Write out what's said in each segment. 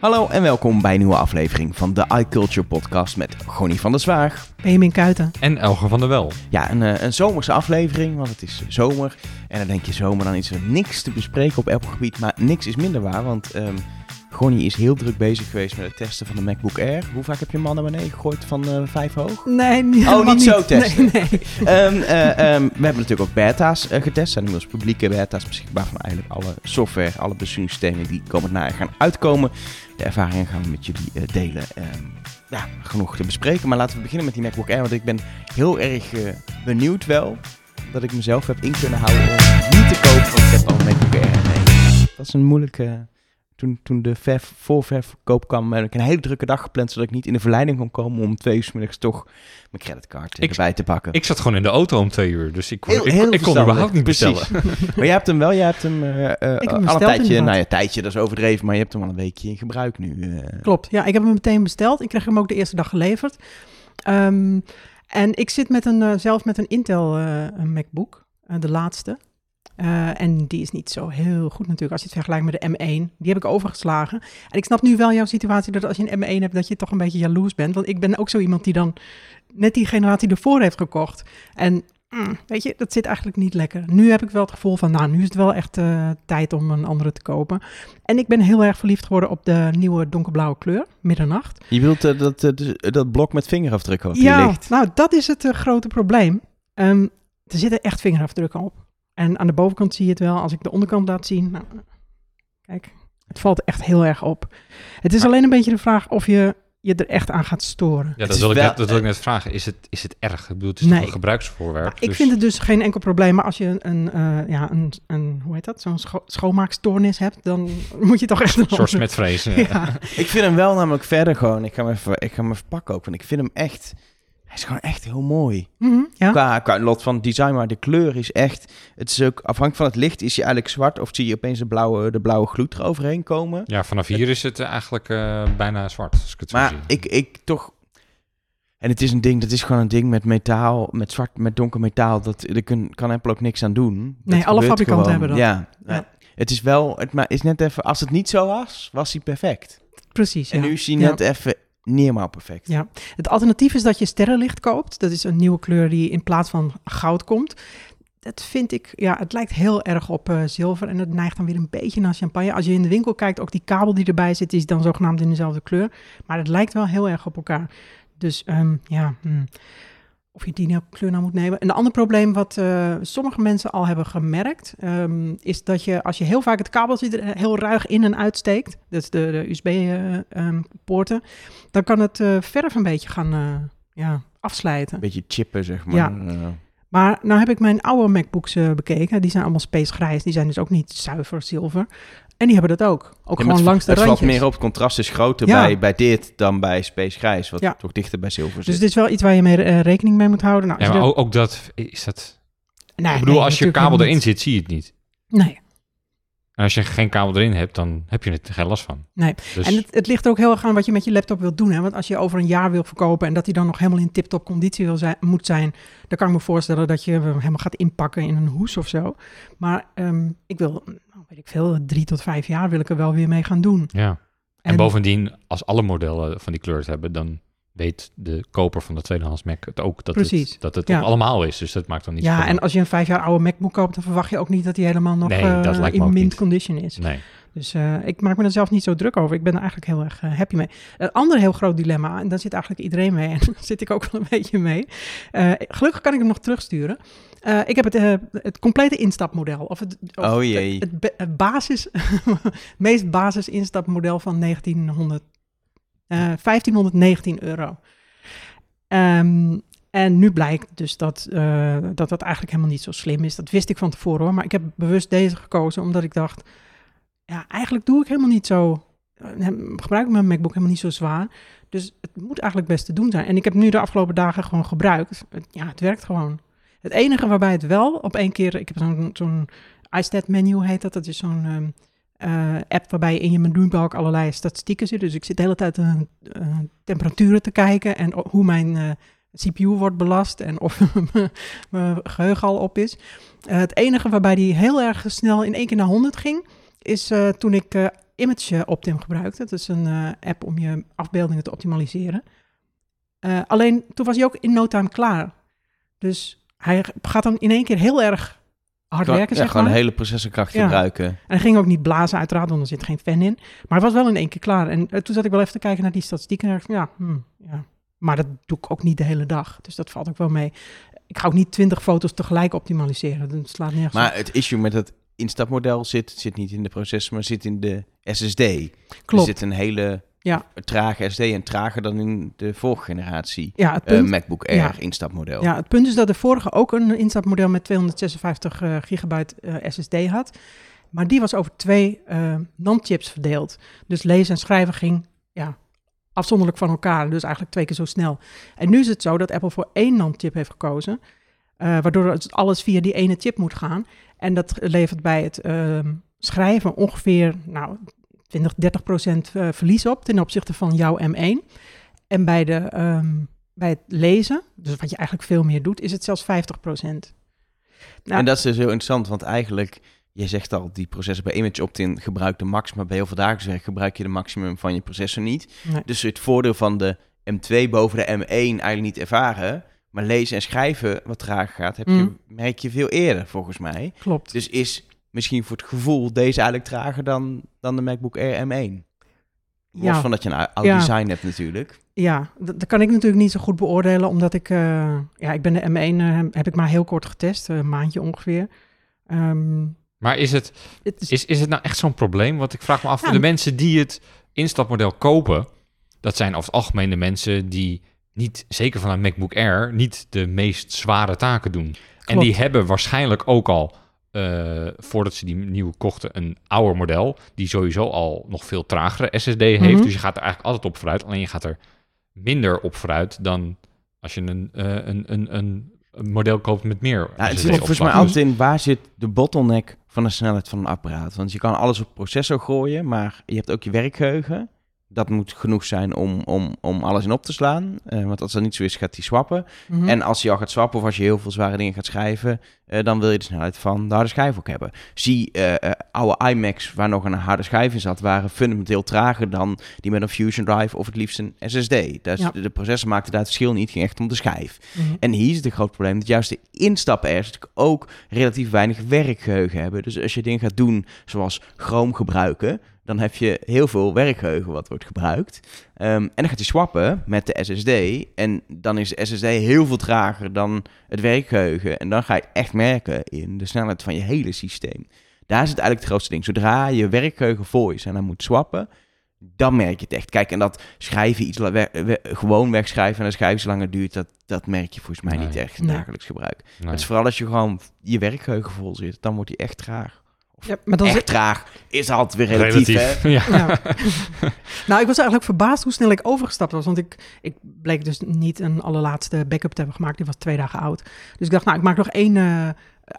Hallo en welkom bij een nieuwe aflevering van de iCulture podcast met Gonnie van der Zwaag. Benjamin Kuiten. En Elger van der Wel. Ja, een, eh, een zomerse aflevering, want het is zomer. En dan denk je zomer, dan is er niks te bespreken op elk gebied. Maar niks is minder waar, want ehm Gonnie is heel druk bezig geweest met het testen van de MacBook Air. Hoe vaak heb je hem al naar beneden gegooid van eh, vijf hoog? Nee, niet, Oh, niet zo testen. Nee, nee. Ehm, eh, ehm, we hebben natuurlijk ook beta's eh, getest. Er zijn inmiddels publieke beta's beschikbaar van eigenlijk alle software, alle besturingssystemen die komend najaar gaan uitkomen. De ervaringen gaan we met jullie delen. Ehm, ja, genoeg te bespreken. Maar laten we beginnen met die MacBook Air, want ik ben heel erg benieuwd wel dat ik mezelf heb in kunnen houden om niet te kopen, want ik heb al een MacBook Air. Nee, dat is een moeilijke... Toen, toen de verf, voorverkoop kwam, heb ik een hele drukke dag gepland, zodat ik niet in de verleiding kon komen om twee uur 's middags toch mijn creditcard Ik- erbij te pakken. Ik zat gewoon in de auto om twee uur, dus ik kon, Heel- ik, heel ik kon verstandig, überhaupt niet precies. bestellen. Maar jij hebt hem wel, jij hebt hem eh, eh, hem al een tijdje, nou ja, tijdje, dat is overdreven, maar je hebt hem al een weekje in gebruik nu. eh. Klopt. Ja, ik heb hem meteen besteld. Ik kreeg hem ook de eerste dag geleverd. Ehm, en ik zit met een, zelf met een Intel eh, een MacBook, de laatste. Eh, en die is niet zo heel goed natuurlijk als je het vergelijkt met de M1. Die heb ik overgeslagen. En ik snap nu wel jouw situatie dat als je een M1 hebt, dat je toch een beetje jaloers bent. Want ik ben ook zo iemand die dan net die generatie ervoor heeft gekocht. En mm, weet je, dat zit eigenlijk niet lekker. Nu heb ik wel het gevoel van, nou, nu is het wel echt eh, tijd om een andere te kopen. En ik ben heel erg verliefd geworden op de nieuwe donkerblauwe kleur, middernacht. Je wilt eh, dat, dus, dat blok met vingerafdrukken wat hier Ja, ligt. nou, dat is het grote probleem. Ehm, er zitten echt vingerafdrukken op. En aan de bovenkant zie je het wel. Als ik de onderkant laat zien, nou, kijk, het valt echt heel erg op. Het is alleen een beetje de vraag of je je er echt aan gaat storen. Ja, dat wil, ik wel- net, dat wil ik net vragen. Is het, is het erg? Ik bedoel, het is Nee. toch een gebruiksvoorwerp. Nou, ik dus- vind het dus geen enkel probleem. Maar als je een, eh, ja, een, een hoe heet dat, zo'n scho schoonmaakstoornis hebt, dan moet je toch echt een een soort smetvrees. ja. Ja, Ik vind hem wel namelijk verder gewoon, ik ga hem even, ik ga hem even pakken ook, want ik vind hem echt, hij is gewoon echt heel mooi. Mhm, ja. Qua, qua lot van design, maar de kleur is echt, het is ook afhankelijk van het licht, is hij eigenlijk zwart of zie je opeens de blauwe, de blauwe gloed eroverheen komen. Ja, vanaf hier is het eh, eigenlijk eh, bijna zwart, als ik het zo Maar zie. ik, ik toch. En het is een ding, dat is gewoon een ding met metaal, met zwart, met donker metaal. Dat, daar kun, kan Apple ook niks aan doen. Dat Nee, alle fabrikanten gewoon. hebben dat. Ja, Ja. maar het is wel, het maar is net even, als het niet zo was, was hij perfect. Precies. En ja. nu is hij Ja. net even niet perfect. Ja. Het alternatief is dat je sterrenlicht koopt. Dat is een nieuwe kleur die in plaats van goud komt. Dat vind ik, ja, het lijkt heel erg op eh, zilver en het neigt dan weer een beetje naar champagne. Als je in de winkel kijkt, ook die kabel die erbij zit, is dan zogenaamd in dezelfde kleur. Maar het lijkt wel heel erg op elkaar. Dus ehm, ja, hmm, of je die nou kleur nou moet nemen. Een ander probleem wat eh, sommige mensen al hebben gemerkt, ehm, is dat je als je heel vaak het kabeltje er heel ruig in en uitsteekt, dus de, de USB-poorten, dan kan het eh, verf een beetje gaan eh, ja, afslijten. Een beetje chippen, zeg maar. Ja. Maar nou heb ik mijn oude MacBooks bekeken. Die zijn allemaal space grijs. Die zijn dus ook niet zuiver zilver. En die hebben dat ook. Ook ja, gewoon het, langs de het valt randjes. meer op, het contrast is groter Ja. bij, bij dit dan bij Space Grijs, wat Ja. toch dichter bij zilver Dus zit. dit is wel iets waar je mee eh, rekening mee moet houden. Nou, Ja, maar ook, ook dat is dat. nee, ik bedoel, nee, als je kabel erin niet. zit, zie je het niet. Nee, En als je geen kabel erin hebt, dan heb je er geen last van. Nee. Dus, en het, het ligt er ook heel erg aan wat je met je laptop wilt doen. Hè? Want als je over een jaar wil verkopen en dat hij dan nog helemaal in tip-top conditie wil zijn, moet zijn, dan kan ik me voorstellen dat je hem helemaal gaat inpakken in een hoes of zo. Maar ehm, ik wil, nou, weet ik veel, drie tot vijf jaar wil ik er wel weer mee gaan doen. ja. En, bovendien, als alle modellen van die kleur hebben, dan weet de koper van de tweedehands Mac het ook dat Precies. het, dat het Ja. allemaal is. Dus dat maakt dan niet Ja, en als je een vijf jaar oude MacBook koopt, dan verwacht je ook niet dat hij helemaal nog Nee, eh, dat lijkt me in ook mint niet. condition is. Nee. Dus eh, ik maak me er zelf niet zo druk over. Ik ben er eigenlijk heel erg eh, happy mee. Een ander heel groot dilemma, en daar zit eigenlijk iedereen mee, en daar zit ik ook wel een beetje mee. Eh, gelukkig kan ik hem nog terugsturen. Eh, ik heb het, het complete instapmodel. Of het, of Oh jee. Het, het basis, meest basis instapmodel van 1900, eh, 1519 euro. Ehm, en nu blijkt dus dat, eh, dat dat eigenlijk helemaal niet zo slim is. Dat wist ik van tevoren hoor. Maar ik heb bewust deze gekozen omdat ik dacht... Ja, eigenlijk doe ik helemaal niet zo... eh, gebruik ik mijn MacBook helemaal niet zo zwaar. Dus het moet eigenlijk best te doen zijn. En ik heb nu de afgelopen dagen gewoon gebruikt. Ja, het werkt gewoon. Het enige waarbij het wel op één keer... Ik heb zo'n zo'n iStat menu heet dat. Dat is zo'n ehm, eh, app waarbij in je menubalk allerlei statistieken zit. Dus ik zit de hele tijd eh, eh, temperaturen te kijken en hoe mijn eh, CPU wordt belast en of mijn geheugen al op is. Eh, het enige waarbij die heel erg snel in één keer naar 100 ging, is toen ik Image Optim gebruikte. Dat is een app om je afbeeldingen te optimaliseren. Alleen toen was hij ook in no time klaar. Dus hij gaat dan in één keer heel erg hard werken, ja, zeg gewoon maar. hele processorkracht Ja. gebruiken. En hij ging ook niet blazen, uiteraard, want er zit geen fan in. Maar het was wel in één keer klaar. En eh, toen zat ik wel even te kijken naar die statistieken. En dacht ja, hmm, ja, maar dat doe ik ook niet de hele dag. Dus dat valt ook wel mee. Ik ga ook niet twintig foto's tegelijk optimaliseren. Dat slaat nergens op. Maar het issue met het instapmodel zit, zit niet in de processor, maar zit in de SSD. Klopt. Er zit een hele Ja. trage SSD en trager dan in de vorige generatie Ja, het eh, MacBook Air ja. instapmodel. ja, het punt is dat de vorige ook een instapmodel met 256 eh, gigabyte eh, SSD had. Maar die was over twee NAND-chips verdeeld. Dus lezen en schrijven ging ja, afzonderlijk van elkaar. Dus eigenlijk twee keer zo snel. En nu is het zo dat Apple voor één NAND-chip heeft gekozen. waardoor het alles via die ene chip moet gaan. En dat levert bij het ehm, schrijven ongeveer nou, 20, 30 procent eh, verlies op ten opzichte van jouw M1. En bij, de, ehm, bij het lezen, dus wat je eigenlijk veel meer doet, is het zelfs 50 procent. Nou, En dat is dus heel interessant, want eigenlijk, je zegt al, die processor bij Image Opt-in gebruikt de max, maar bij heel veel dagelijks gebruik je de maximum van je processor niet. Nee. Dus het voordeel van de M2 boven de M1 eigenlijk niet ervaren, maar lezen en schrijven wat trager gaat, heb je, Mm. merk je veel eerder volgens mij. klopt. Dus is misschien voor het gevoel deze eigenlijk trager dan, dan de MacBook Air M1. Los Ja. van dat je een ou- oud Ja. design hebt natuurlijk. Ja, dat, dat kan ik natuurlijk niet zo goed beoordelen, omdat ik, eh, ja, ik ben de M1, eh, heb ik maar heel kort getest, eh, een maandje ongeveer. Ehm, Maar is het, het is, is, is het nou echt zo'n probleem? Want ik vraag me af, Ja, voor de mensen die het instapmodel kopen, dat zijn over het algemeen de mensen die niet, zeker van een MacBook Air, niet de meest zware taken doen. En die hebben waarschijnlijk ook al, eh, voordat ze die nieuwe kochten, een ouder model, die sowieso al nog veel tragere SSD heeft. Mhm. Dus je gaat er eigenlijk altijd op vooruit, alleen je gaat er minder op vooruit dan als je een, eh, een, een, een, een model koopt met meer Ja, het zit volgens mij altijd in waar zit de bottleneck van de snelheid van een apparaat. Want je kan alles op processor gooien, maar je hebt ook je werkgeheugen. Dat moet genoeg zijn om, om, om alles in op te slaan. Eh, want als dat niet zo is, gaat hij swappen. Mhm. En als je al gaat swappen of als je heel veel zware dingen gaat schrijven, eh, dan wil je de snelheid van de harde schijf ook hebben. Zie eh, oude iMacs waar nog een harde schijf in zat, waren fundamenteel trager dan die met een Fusion Drive of het liefst een SSD. Dus Ja. de, de processor maakte daar het verschil niet, het ging echt om de schijf. Mhm. En hier is het groot probleem dat juist de instap-airs natuurlijk ook relatief weinig werkgeheugen hebben. Dus als je dingen gaat doen zoals Chrome gebruiken, dan heb je heel veel werkgeheugen wat wordt gebruikt. Ehm, en dan gaat hij swappen met de SSD. En dan is de SSD heel veel trager dan het werkgeheugen. En dan ga je het echt merken in de snelheid van je hele systeem. Daar is het eigenlijk het grootste ding. Zodra je werkgeheugen vol is en dan moet swappen, dan merk je het echt. Kijk, en dat schrijven iets la- we- we- gewoon wegschrijven en dan schrijven zo langer duurt, dat, dat merk je volgens mij Nee. niet echt in dagelijks gebruik. Nee. Het is vooral als je gewoon je werkgeheugen vol zit, dan wordt hij echt traag. Ja, maar dan echt zit- traag is altijd weer relatief, hè? ja. Ja. nou, ik was eigenlijk verbaasd hoe snel ik overgestapt was. Want ik, ik bleek dus niet een allerlaatste backup te hebben gemaakt. Die was twee dagen oud. Dus ik dacht, nou, ik maak nog één eh,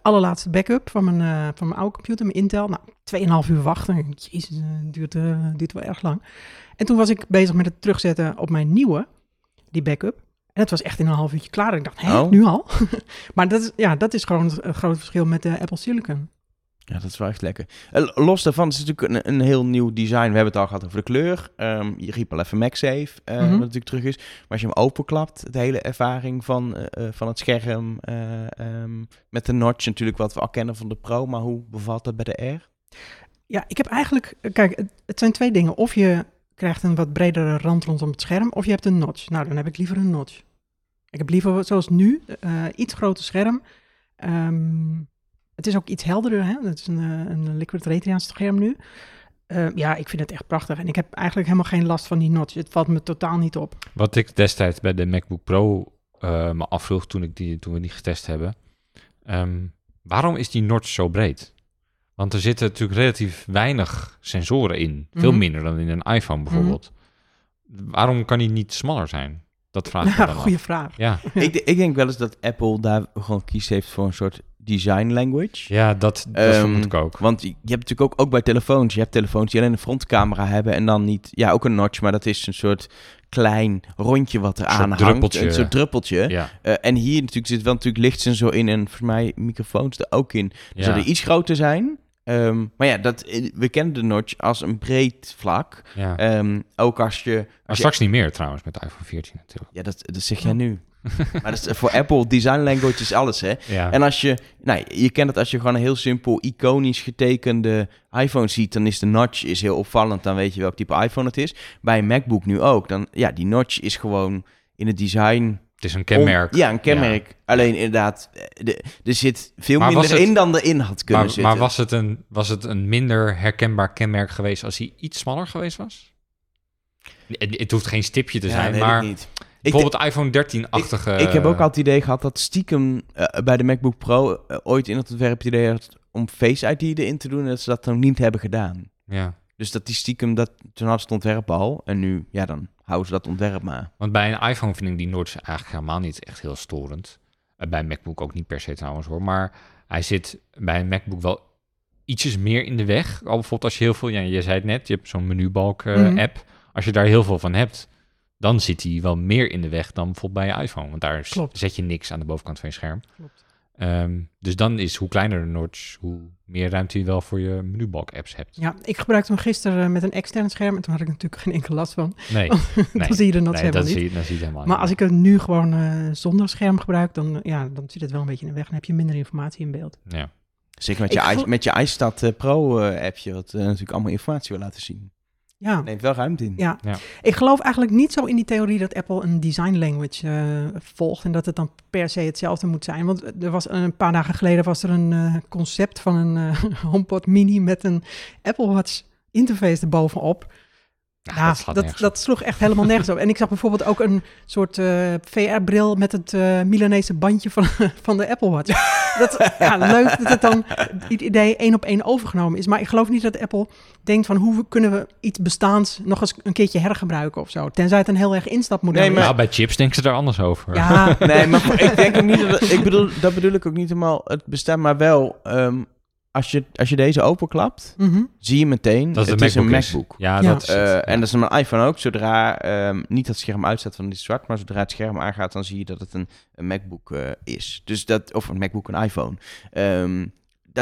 allerlaatste backup van mijn, eh, van mijn oude computer, mijn Intel. Nou, tweeënhalf uur wachten. Jezus, eh, duurt, eh, duurt wel erg lang. En toen was ik bezig met het terugzetten op mijn nieuwe, die backup. En het was echt in een half uurtje klaar. En ik dacht, hé, Oh. nu al? maar dat is, ja, dat is gewoon het, het grote verschil met de Apple Silicon. Ja, dat is wel echt lekker. Eh, Los daarvan is het natuurlijk een, een heel nieuw design. We hebben het al gehad over de kleur. Ehm, je riep al even MagSafe, Mhm. wat natuurlijk terug is. Maar als je hem openklapt, de hele ervaring van, eh, van het scherm eh, ehm, met de notch natuurlijk wat we al kennen van de Pro. Maar hoe bevalt dat bij de R? Ja, ik heb eigenlijk... Kijk, het, zijn twee dingen. Of je krijgt een wat bredere rand rondom het scherm, of je hebt een notch. Nou, dan heb ik liever een notch. Ik heb liever, zoals nu, iets groter scherm. Ehm, het is ook iets helderder, hè? Het is een, eh, een Liquid Retina scherm nu. Eh, ja, ik vind het echt prachtig. En ik heb eigenlijk helemaal geen last van die notch. Het valt me totaal niet op. Wat ik destijds bij de MacBook Pro eh, me afvroeg toen, ik die, toen we die getest hebben. ehm, waarom is die notch zo breed? Want er zitten natuurlijk relatief weinig sensoren in. Veel Mhm. minder dan in een iPhone bijvoorbeeld. Waarom kan die niet smaller zijn? Dat vraag ik me Ja, dan af. goede vraag. Ja, Ja. Ik, ik denk wel eens dat Apple daar gewoon kies heeft voor een soort design language. ja dat, dat vermoed ik ook. Want je hebt natuurlijk ook, ook bij telefoons. Je hebt telefoons die alleen een frontcamera hebben en dan niet... Ja, ook een notch, maar dat is een soort klein rondje wat er aan hangt. druppeltje. Een soort druppeltje. Ja, Eh, en hier natuurlijk zit wel natuurlijk lichtsensor in en volgens mij microfoons er ook in. Dus ja. dat die iets groter zijn. Ehm, maar ja, dat, we kennen de notch als een breed vlak. Ja. Ehm, ook als je... maar je straks niet meer trouwens met de iPhone 14 natuurlijk. ja, dat, dat zeg jij nu. maar dat is, voor Apple, design language is alles, hè? Ja. En als je, nou, je kent het als je gewoon een heel simpel, iconisch getekende iPhone ziet, dan is de notch is heel opvallend. Dan weet je welk type iPhone het is. Bij een MacBook nu ook. Dan, ja, die notch is gewoon in het design. het is een kenmerk. ja, een kenmerk. Alleen inderdaad, eh, de, er zit veel Maar minder het- in dan erin had kunnen Maar, zitten. maar was, het een, was het een minder herkenbaar kenmerk geweest als hij iets smaller geweest was? Het, het hoeft geen stipje te zijn, maar niet. Ik, bijvoorbeeld iPhone 13-achtige... ik heb ook altijd het idee gehad dat stiekem eh, bij de MacBook Pro eh, ooit in het ontwerp het idee had om Face ID erin te doen en dat ze dat dan niet hebben gedaan. Ja, Dus dat die stiekem, dat, toen hadden ze het ontwerp al. En nu, ja, dan houden ze dat ontwerp maar. want bij een iPhone vind ik die notch eigenlijk helemaal niet echt heel storend. Eh, bij een MacBook ook niet per se trouwens hoor, maar hij zit bij een MacBook wel ietsjes meer in de weg. Al bijvoorbeeld als je heel veel, ja, je zei het net, je hebt zo'n menubalk eh, Mhm. app. Als je daar heel veel van hebt, dan zit hij wel meer in de weg dan bijvoorbeeld bij je iPhone. Want daar Klopt. zet je niks aan de bovenkant van je scherm. Klopt. Ehm, dus dan is hoe kleiner de notch, hoe meer ruimte je wel voor je menubalk apps hebt. Ja, ik gebruikte hem gisteren eh, met een extern scherm en toen had ik natuurlijk geen enkele last van. Nee, nee, dan zie je de nots nee helemaal dat, niet. zie, je- dat zie je helemaal Maar niet. als ik het nu gewoon eh, zonder scherm gebruik, dan, eh, ja, dan zit het wel een beetje in de weg. Dan heb je minder informatie in beeld. Ja. Zeker met je, met je iStat eh, Pro eh, appje, wat natuurlijk allemaal informatie wil laten zien. Ja. Neemt wel ruimte in. Ja. Ja. ik geloof eigenlijk niet zo in die theorie dat Apple een design language eh, volgt en dat het dan per se hetzelfde moet zijn. Want er was een paar dagen geleden was er een eh, concept van een eh, HomePod Mini met een Apple Watch interface erbovenop. Ja, Ja, dat dat, dat sloeg echt helemaal nergens op. En ik zag bijvoorbeeld ook een soort eh, VR-bril met het eh Milanese bandje van, van de Apple Watch. Dat, ja, leuk dat het dan het idee één op één overgenomen is. Maar ik geloof niet dat Apple denkt van hoe kunnen we iets bestaans nog eens een keertje hergebruiken of zo. Tenzij het een heel erg instapmodel Nee, is. maar- Nou, bij chips denken ze daar anders over. Ja, Nee, maar ik denk ook niet dat... Ik bedoel, dat bedoel ik ook niet helemaal het bestaan, maar wel... ehm, als, je, als je deze openklapt, mhm. zie je meteen, dat het het is een MacBook is. Ja, Ja. dat is het. Eh, Ja. En dat is mijn iPhone ook. Zodra ehm, niet dat scherm uitstaat van dit zwart, maar zodra het scherm aangaat, dan zie je dat het een, een MacBook eh, is. Dus dat, of een MacBook, een iPhone. Ehm,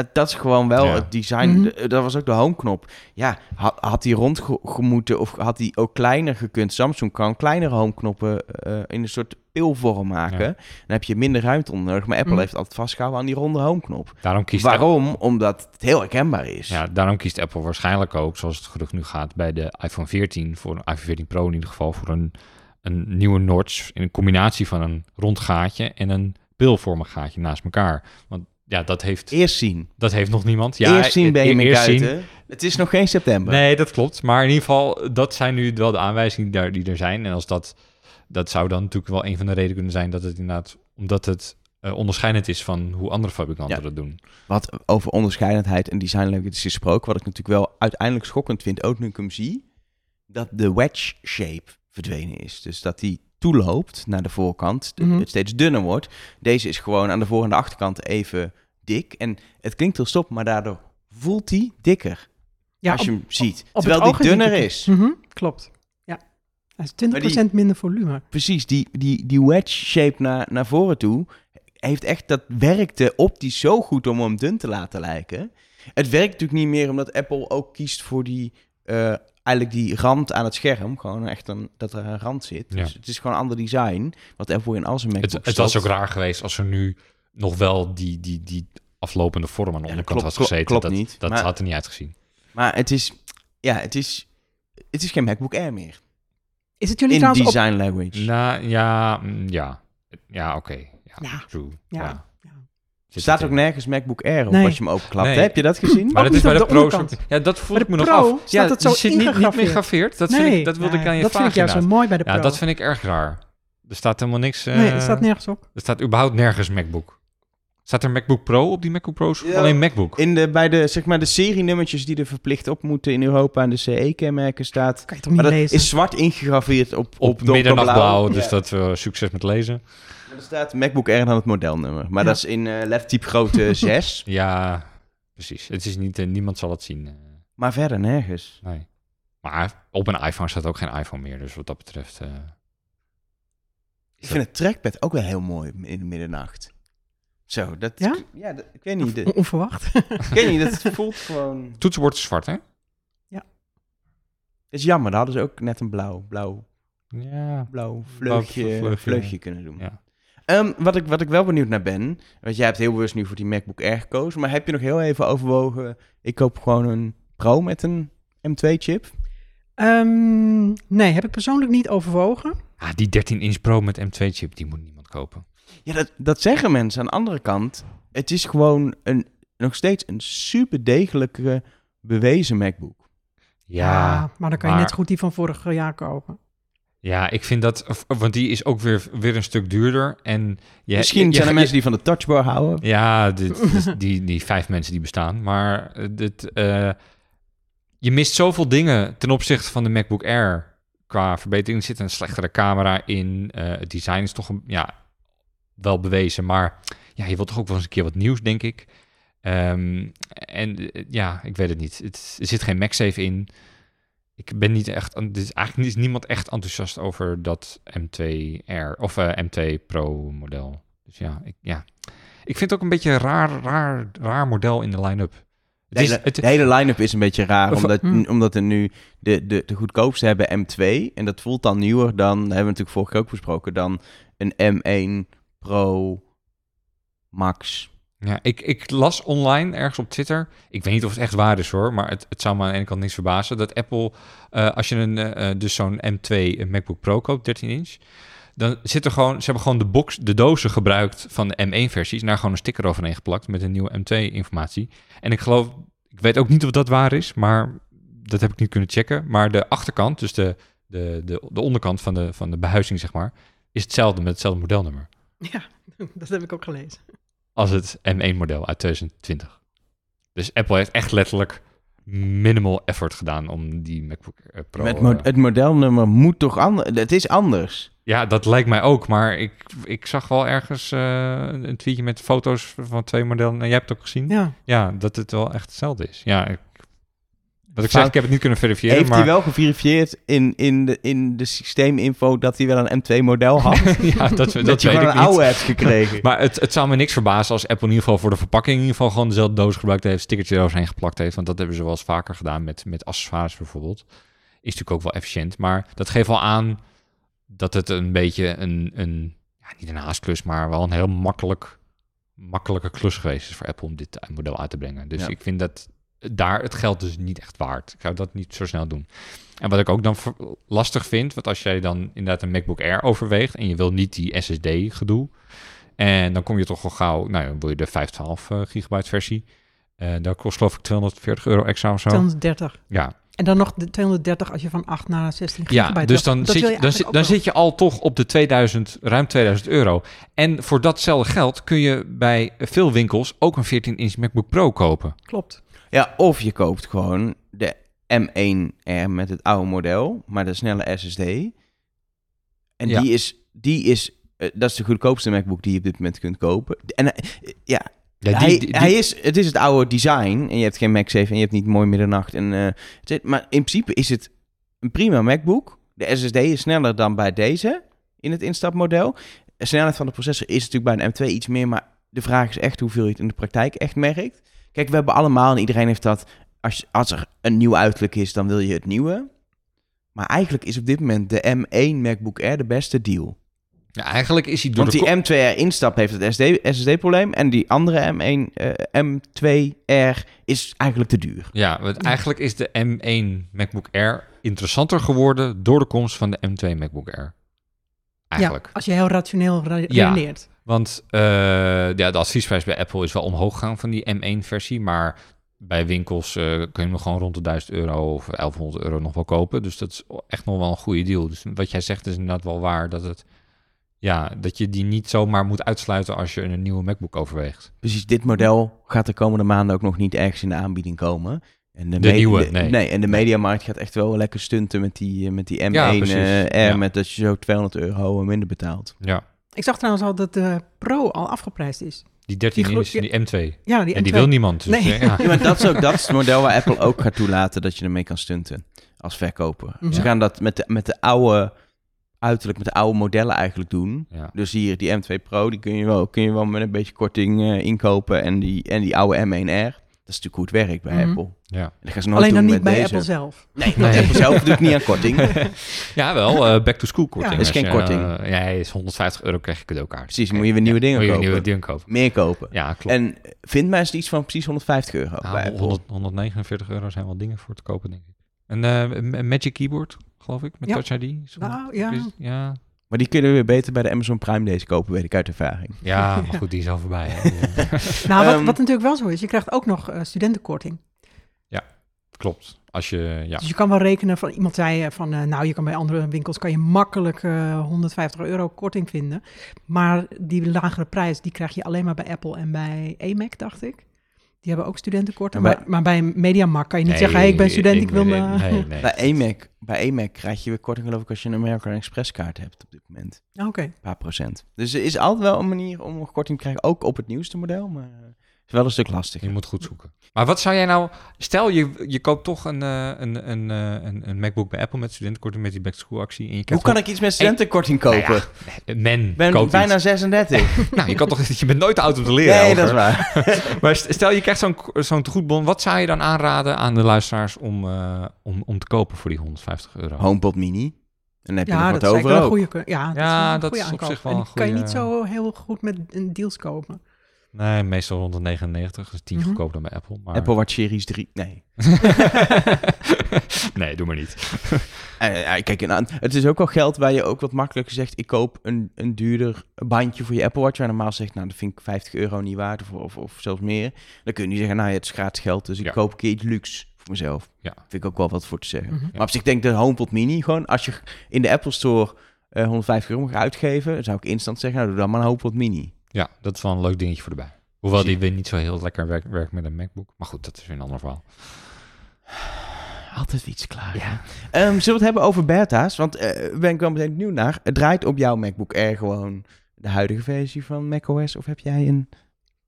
dat, dat is gewoon wel Ja. het design. Mhm. De- dat was ook de homeknop. Ja, had, had die rondgemoeten of had die ook kleiner gekund? Samsung kan kleinere homeknoppen eh, in een soort pilvorm maken. Ja. Dan heb je minder ruimte onder nodig. Maar Apple Mhm. heeft altijd vastgehouden aan die ronde homeknop. Daarom kiest Waarom? Omdat het heel herkenbaar is. Ja, daarom kiest Apple waarschijnlijk ook, zoals het gerucht nu gaat, bij de iPhone 14, voor een iPhone 14 Pro in ieder geval, voor een, een nieuwe notch in een combinatie van een rond gaatje en een pilvormig gaatje naast elkaar. Want ja, dat heeft, Eerst zien. dat heeft nog niemand. Ja, eerst zien e- Benjamin eerst zien. Kuiten. Het is nog geen september. Nee, dat klopt. Maar in ieder geval, dat zijn nu wel de aanwijzingen die, daar, die er zijn. En als dat, dat zou dan natuurlijk wel een van de redenen kunnen zijn dat het inderdaad, omdat het eh, onderscheidend is van hoe andere fabrikanten Ja. dat doen. Wat over onderscheidendheid en design is gesproken, wat ik natuurlijk wel uiteindelijk schokkend vind, ook nu ik hem zie, dat de wedge shape verdwenen is. Dus dat die toeloopt naar de voorkant, Mhm. het steeds dunner wordt. Deze is gewoon aan de voor- en de achterkant even dik. En het klinkt heel stop, maar daardoor voelt hij dikker ja, als je hem ziet. op terwijl die is dunner is. Mhm, klopt. Ja, hij is 20% minder volume. Precies, die, die, die wedge shape naar, naar voren toe heeft echt, dat werkte optisch zo goed om hem dun te laten lijken. Het werkt natuurlijk niet meer omdat Apple ook kiest voor die, eh, eigenlijk die rand aan het scherm. Gewoon echt een, dat er een rand zit. Ja. Dus het is gewoon een ander design, wat Apple in al zijn Het, MacBooks het was ook raar geweest als er nu nog wel die, die, die aflopende vorm aan de onderkant klopt- was klopt- gezeten. klopt dat niet, dat maar- had er niet uitgezien. Maar het is, ja, het is, het is geen MacBook Air meer. Is het jullie In trouwens op... design language. Nou, ja, mm, ja. Ja, oké. Ja, Ja. true. Ja. Ja. Er staat ook nergens MacBook Air op Nee. als je hem openklapt. Nee. Heb je dat gezien? Maar Ook dat is bij de de Pro. zo- Ja, dat voel ik me nog af. staat Ja, het zo zit niet, niet meer gegraveerd. Dat, nee, vind ik, dat wilde ik aan je dat vragen. vind ik juist zo mooi bij de Pro. Ja, dat vind ik erg raar. Er staat helemaal niks... eh, Nee, het staat nergens op. Er staat überhaupt nergens MacBook. Staat er MacBook Pro op die MacBook Pro's? Ja. alleen MacBook? In de, bij de, zeg maar, de serienummertjes die er verplicht op moeten in Europa en de CE-kenmerken staat. Kan je toch niet Maar dat lezen? is zwart ingegraveerd op, op, Op middernachtblauw, dus Ja. dat we succes met lezen. Er staat MacBook Air dan het modelnummer. Maar Ja. dat is in eh lettertype grootte 6. Ja, precies. Het is niet, eh, niemand zal het zien. Maar verder nergens. nee. Maar op een iPhone staat ook geen iPhone meer, dus wat dat betreft... eh, Ik vind het trackpad ook wel heel mooi in de middernacht. Zo, dat... Ja? Ja, dat- ik weet niet. Dat- Onverwacht. ik weet niet, dat voelt gewoon... Toetsenbord is zwart, hè? Het is jammer, daar hadden ze ook net een blauw, blauw, Ja. blauw Blauw vleugje, vleugje. vleugje, kunnen doen. Ja. Ehm, wat, ik, wat ik wel benieuwd naar ben, want jij hebt heel bewust nu voor die MacBook Air gekozen, maar heb je nog heel even overwogen, ik koop gewoon een Pro met een M2-chip? Ehm, nee, heb ik persoonlijk niet overwogen. Ah, die 13-inch Pro met M2-chip, die moet niemand kopen. Ja, dat, dat zeggen mensen. Aan de andere kant, het is gewoon een, nog steeds een super degelijke, bewezen MacBook. Ja, maar dan kan je net goed die van vorig jaar kopen. ja, ik vind dat... Want die is ook weer, weer een stuk duurder. En je, Misschien je- zijn er je- mensen die van de touchbar houden. Ja, dit, die, die vijf mensen die bestaan. Maar eh, dit, eh, je mist zoveel dingen ten opzichte van de MacBook Air. Qua verbetering Er zit een slechtere camera in. eh, het design is toch een, ja, wel bewezen. Maar ja, je wilt toch ook wel eens een keer wat nieuws, denk ik. Ehm, en eh, ja, ik weet het niet. Het, er zit geen MagSafe in. Ik ben niet echt... Is eigenlijk is niemand echt enthousiast over dat M2R of eh, M2 Pro model. Dus ja, ik, ja, ik vind het ook een beetje een raar, raar, raar model in de line-up. De hele, het, de hele line-up is een beetje raar, Of- omdat, Hm. omdat er nu de, de, de goedkoopste hebben M2. En dat voelt dan nieuwer dan, hebben we natuurlijk vorige keer ook besproken, dan een M1 Pro Max. ja, ik, ik las online ergens op Twitter. Ik weet niet of het echt waar is hoor, maar het, het zou me aan de ene kant niks verbazen. Dat Apple, eh, als je een, eh, eh, dus zo'n M2 MacBook Pro koopt, 13 inch. Dan zit er gewoon, ze hebben gewoon de box, de dozen gebruikt van de M1-versies. Daar gewoon een sticker overheen geplakt met een nieuwe M2-informatie. En ik geloof, ik weet ook niet of dat waar is, maar dat heb ik niet kunnen checken. Maar de achterkant, dus de, de, de, de onderkant van de, van de behuizing, zeg maar, is hetzelfde met hetzelfde modelnummer. Ja, dat heb ik ook gelezen. als het M1-model uit 2020. Dus Apple heeft echt letterlijk minimal effort gedaan om die MacBook eh, Pro... Met mo- eh, het modelnummer moet toch anders? Het is anders. ja, dat lijkt mij ook, maar ik, ik zag wel ergens eh, een tweetje met foto's van twee modellen. En jij hebt het ook gezien? Ja, Ja, dat het wel echt hetzelfde is. Ja, ik, wat ik zeg, ik heb het niet kunnen verifiëren, Heeft maar... hij wel geverifieerd in, in, de, in de systeeminfo dat hij wel een M2-model had? ja, dat, dat, dat je gewoon een niet. oude hebt gekregen. Maar het, het zou me niks verbazen als Apple in ieder geval voor de verpakking in ieder geval gewoon dezelfde doos gebruikt heeft, stickertje eroverheen geplakt heeft. Want dat hebben ze wel eens vaker gedaan met, met accessoires bijvoorbeeld. Is natuurlijk ook wel efficiënt. Maar dat geeft wel aan dat het een beetje een, een ja, niet een haastklus, maar wel een heel makkelijk, makkelijke klus geweest is voor Apple om dit model uit te brengen. Dus Ja. ik vind dat daar het geld dus niet echt waard. Ik zou dat niet zo snel doen. En wat ik ook dan lastig vind, want als jij dan inderdaad een MacBook Air overweegt en je wil niet die SSD gedoe, en dan kom je toch al gauw, nou dan wil je de 512 eh, gigabyte versie. Eh daar kost geloof ik 240 euro extra of zo. 230. Ja, En dan nog de 230 als je van 8 naar 16 ja gigabyte dus wil. dan, Dat zit, je, dan, zit je al toch op de 2000, ruim 2000 euro. En voor datzelfde geld kun je bij veel winkels ook een 14-inch MacBook Pro kopen. Klopt. Ja, of je koopt gewoon de M1R met het oude model, maar de snelle SSD. En Ja. die is, die is eh, dat is de goedkoopste MacBook die je op dit moment kunt kopen. En eh, ja, Ja, hij, die, hij is, het is het oude design en je hebt geen MagSafe en je hebt niet mooi middernacht. En, eh, maar in principe is het een prima MacBook. De SSD is sneller dan bij deze in het instapmodel. De snelheid van de processor is natuurlijk bij een M2 iets meer, maar de vraag is echt hoeveel je het in de praktijk echt merkt. Kijk, we hebben allemaal en iedereen heeft dat. Als, er een nieuw uiterlijk is, dan wil je het nieuwe. Maar eigenlijk is op dit moment de M1 MacBook Air de beste deal. ja, eigenlijk is hij door Want de die ko- M2R instap heeft het SSD-probleem. en die andere M1, eh, M2R is eigenlijk te duur. Ja, want eigenlijk is de M1 MacBook Air interessanter geworden door de komst van de M2 MacBook Air. Eigenlijk. Ja, als je heel rationeel re- Ja. Want eh, ja, de adviesprijs bij Apple is wel omhoog gegaan van die M1-versie. Maar bij winkels eh, kun je hem gewoon rond de 1000 euro of 1100 euro nog wel kopen. Dus dat is echt nog wel een goede deal. Dus wat jij zegt is inderdaad wel waar. Dat, het, ja, dat je die niet zomaar moet uitsluiten als je een nieuwe MacBook overweegt. Precies, dit model gaat de komende maanden ook nog niet ergens in de aanbieding komen. En De nieuwe, nee. en de mediamarkt gaat echt wel lekker stunten met die, met die M1 Ja, precies. eh, R, Ja. met dat je zo 200 euro minder betaalt. Ja, Ik zag trouwens al dat de Pro al afgeprijsd is. die 13 Die inch, die M2. Ja, die En die M2. wil niemand. Dus, Nee. eh, ja. Ja, maar dat is ook dat is het model waar Apple ook gaat toelaten dat je ermee kan stunten als verkoper. Mhm. Ze gaan dat met de, met de oude uiterlijk met de oude modellen eigenlijk doen. Ja. Dus hier, die M2 Pro, die kun je wel, kun je wel met een beetje korting eh, inkopen. En die, en die oude M1R, dat is natuurlijk hoe het werkt bij Mhm. Apple. Ja. Dat gaan ze nooit Alleen dan doen niet met bij deze. Apple zelf. Nee, Nee. want Apple zelf doet niet aan korting. ja, wel. eh, back to school korting. Ja. Is Als geen je, korting. eh, ja, is 150 euro krijg je cadeaukaart. Precies, moet je weer nieuwe dingen Moet je kopen. nieuwe dingen kopen. Meer kopen. Ja, klopt. En vindt mensen iets van precies 150 euro bij Nou, Apple? 100, 149 euro zijn wel dingen voor te kopen, denk ik. Een, eh, een Magic Keyboard, geloof ik, met Ja. Touch ID. Zo- Nou, ja. is- ja. Maar die kunnen we weer beter bij de Amazon Prime deze kopen, weet ik uit ervaring. Ja, maar goed, die is al voorbij. hè. Ja. Nou, wat, Ehm, wat natuurlijk wel zo is, je krijgt ook nog eh, studentenkorting. Klopt. Als je, ja. Dus je kan wel rekenen van iemand zei eh, van, eh, nou, je kan bij andere winkels kan je makkelijk eh, 150 euro korting vinden. Maar die lagere prijs, die krijg je alleen maar bij Apple en bij AMAC, dacht ik. Die hebben ook studentenkorting. Maar Maar, bij- maar bij Mediamarkt kan je niet Nee, zeggen, hey, ik ben student, ik wil nee, me... Nee, nee. Bij AMAC, bij AMAC krijg je weer korting geloof ik als je een American Express kaart hebt op dit moment. Oké. Een paar procent. Dus er is altijd wel een manier om nog korting te krijgen, ook op het nieuwste model, maar het is wel een stuk lastiger. Je moet goed zoeken. Maar wat zou jij nou... Stel, je, je koopt toch een, eh, een, een, eh, een, een MacBook bij Apple met studentenkorting met die back to school actie. En je Hoe kan ik iets met studentenkorting kopen? Nou ja, Men Ik ben koopt bijna iets. 36. Nou, je kan toch... Je bent nooit te oud om te leren. nee, dat is waar. Maar st- stel, je krijgt zo'n zo'n tegoedbon. Wat zou je dan aanraden aan de luisteraars om, eh, om, om te kopen voor die 150 euro? HomePod Mini. En dan heb je Ja, nog dat wat over ook. Ja, dat Ja, is dat goede is op aankoop. zich wel En een kan je niet zo heel goed met een deals kopen. Nee, meestal rond de 99. Dus 10 Mhm. goedkoper dan bij Apple. Maar... Apple Watch Series 3. Nee. nee, doe maar niet. Eh, kijk, nou, het is ook wel geld waar je ook wat makkelijker zegt... ik koop een, een duurder bandje voor je Apple Watch... waar normaal zegt, nou, dat vind ik 50 euro niet waard... of, of, of zelfs meer. Dan kun je niet zeggen, nou, het is gratis geld... dus ik Ja. koop een keer iets luxe voor mezelf. Ja. Vind ik ook wel wat voor te zeggen. Mhm. Maar op zich denk ik de HomePod Mini gewoon... als je in de Apple Store eh, 150 euro mag uitgeven... dan zou ik instant zeggen, nou, doe dan maar een HomePod Mini. Ja, dat is wel een leuk dingetje voor erbij. Hoewel Zie- die weer niet zo heel lekker werkt werkt met een MacBook. Maar goed, dat is weer een ander verhaal. Altijd iets klaar. Ehm, zullen we het hebben over beta's? Want eh ben ik wel meteen benieuwd naar. Het draait op jouw MacBook Air gewoon de huidige versie van macOS? Of heb jij een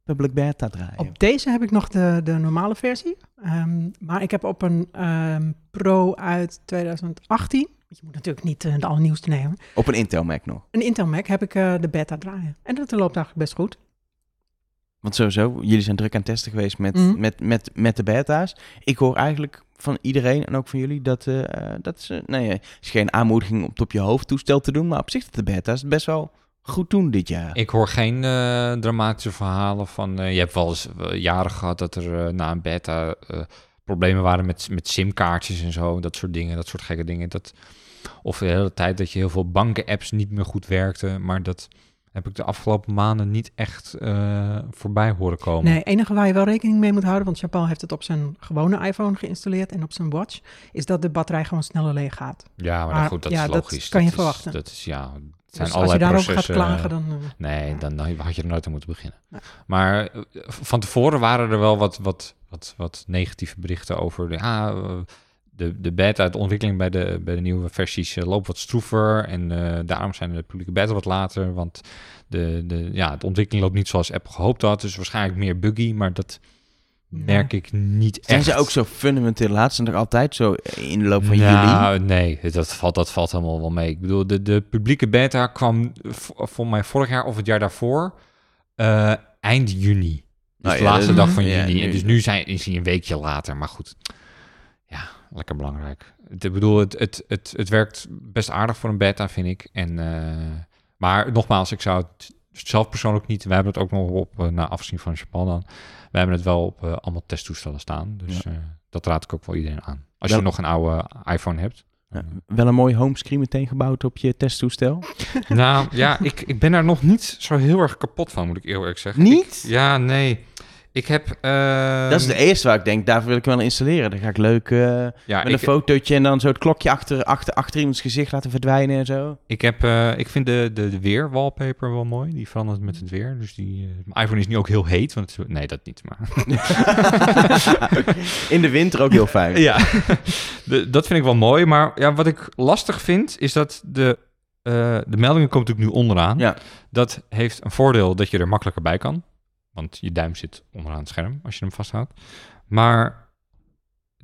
public beta draaien? Op deze heb ik nog de, de normale versie. Ehm, maar ik heb op een ehm, Pro uit 2018... Je moet natuurlijk niet eh, de allernieuwste nemen. Op een Intel Mac nog. Een Intel Mac heb ik eh, de beta draaien. En dat loopt eigenlijk best goed. Want sowieso, jullie zijn druk aan het testen geweest met, Mhm. met, met, met de beta's. Ik hoor eigenlijk van iedereen en ook van jullie dat, eh, dat ze... Nee, het is geen aanmoediging om het op je hoofdtoestel te doen. Maar op zich dat de beta's best wel goed doen dit jaar. Ik hoor geen eh, dramatische verhalen van... eh, je hebt wel eens jaren gehad dat er na een beta eh, problemen waren met, met simkaartjes en zo. Dat soort dingen, dat soort gekke dingen. Dat, of de hele tijd dat je heel veel banken-apps niet meer goed werkten. Maar dat heb ik de afgelopen maanden niet echt eh, voorbij horen komen. Nee, enige waar je wel rekening mee moet houden, want Jean-Paul heeft het op zijn gewone iPhone geïnstalleerd en op zijn watch, is dat de batterij gewoon sneller leeg gaat. Ja, maar, Maar goed, dat ja, is dat logisch. kan je verwachten. Dat is, ja, het zijn Dus als allerlei je daarover gaat processen, klagen, dan... eh, Nee, dan had je er nooit aan moeten beginnen. Maar eh, van tevoren waren er wel wat, wat, wat, wat negatieve berichten over de, ah, de, de beta, de ontwikkeling bij de, bij de nieuwe versies eh, loopt wat stroever. En eh, daarom zijn de publieke beta wat later. Want de, de, ja, de ontwikkeling loopt niet zoals Apple gehoopt had. Dus waarschijnlijk meer buggy, maar dat merk ik niet Zijn echt. ze ook zo fundamenteel laat? Zijn er altijd zo in de loop van juli? nou, nee, dat valt, dat valt helemaal wel mee. Ik bedoel, de, de publieke beta kwam voor mij vorig jaar of het jaar daarvoor eind juni. Dus Nou de ja, laatste dat- dag van ja, juni. nu- En dus nu zijn, is hij een weekje later. Maar goed, ja, lekker belangrijk. Ik bedoel, het, het, het, het werkt best aardig voor een beta, vind ik. En, eh, maar nogmaals, ik zou het zelf persoonlijk niet... We hebben het ook nog op, eh, na afzien van Japan dan... We hebben het wel op eh, allemaal testtoestellen staan. Dus eh, dat raad ik ook wel iedereen aan. Als Wel- je nog een oude iPhone hebt. Ja, wel een mooi homescreen meteen gebouwd op je testtoestel? nou ja, ik, ik ben daar nog niet zo heel erg kapot van, moet ik eerlijk zeggen. Niet? Ik- ja, nee. Ik heb... ehm, dat is de eerste waar ik denk, daarvoor wil ik wel installeren. Dan ga ik leuk eh, ja, met ik, een fotootje en dan zo het klokje achter, achter, achter iemands gezicht laten verdwijnen en zo. ik, heb, eh, ik vind de, de, de weer wallpaper wel mooi. Die verandert met het weer. Dus die, eh, mijn iPhone is nu ook heel heet. Want het is, nee, dat niet. Maar In de winter ook heel fijn. ja, de, dat vind ik wel mooi. Maar ja, wat ik lastig vind, is dat de, eh, de meldingen komt natuurlijk nu onderaan. Ja. Dat heeft een voordeel dat je er makkelijker bij kan. Want je duim zit onderaan het scherm als je hem vasthoudt. Maar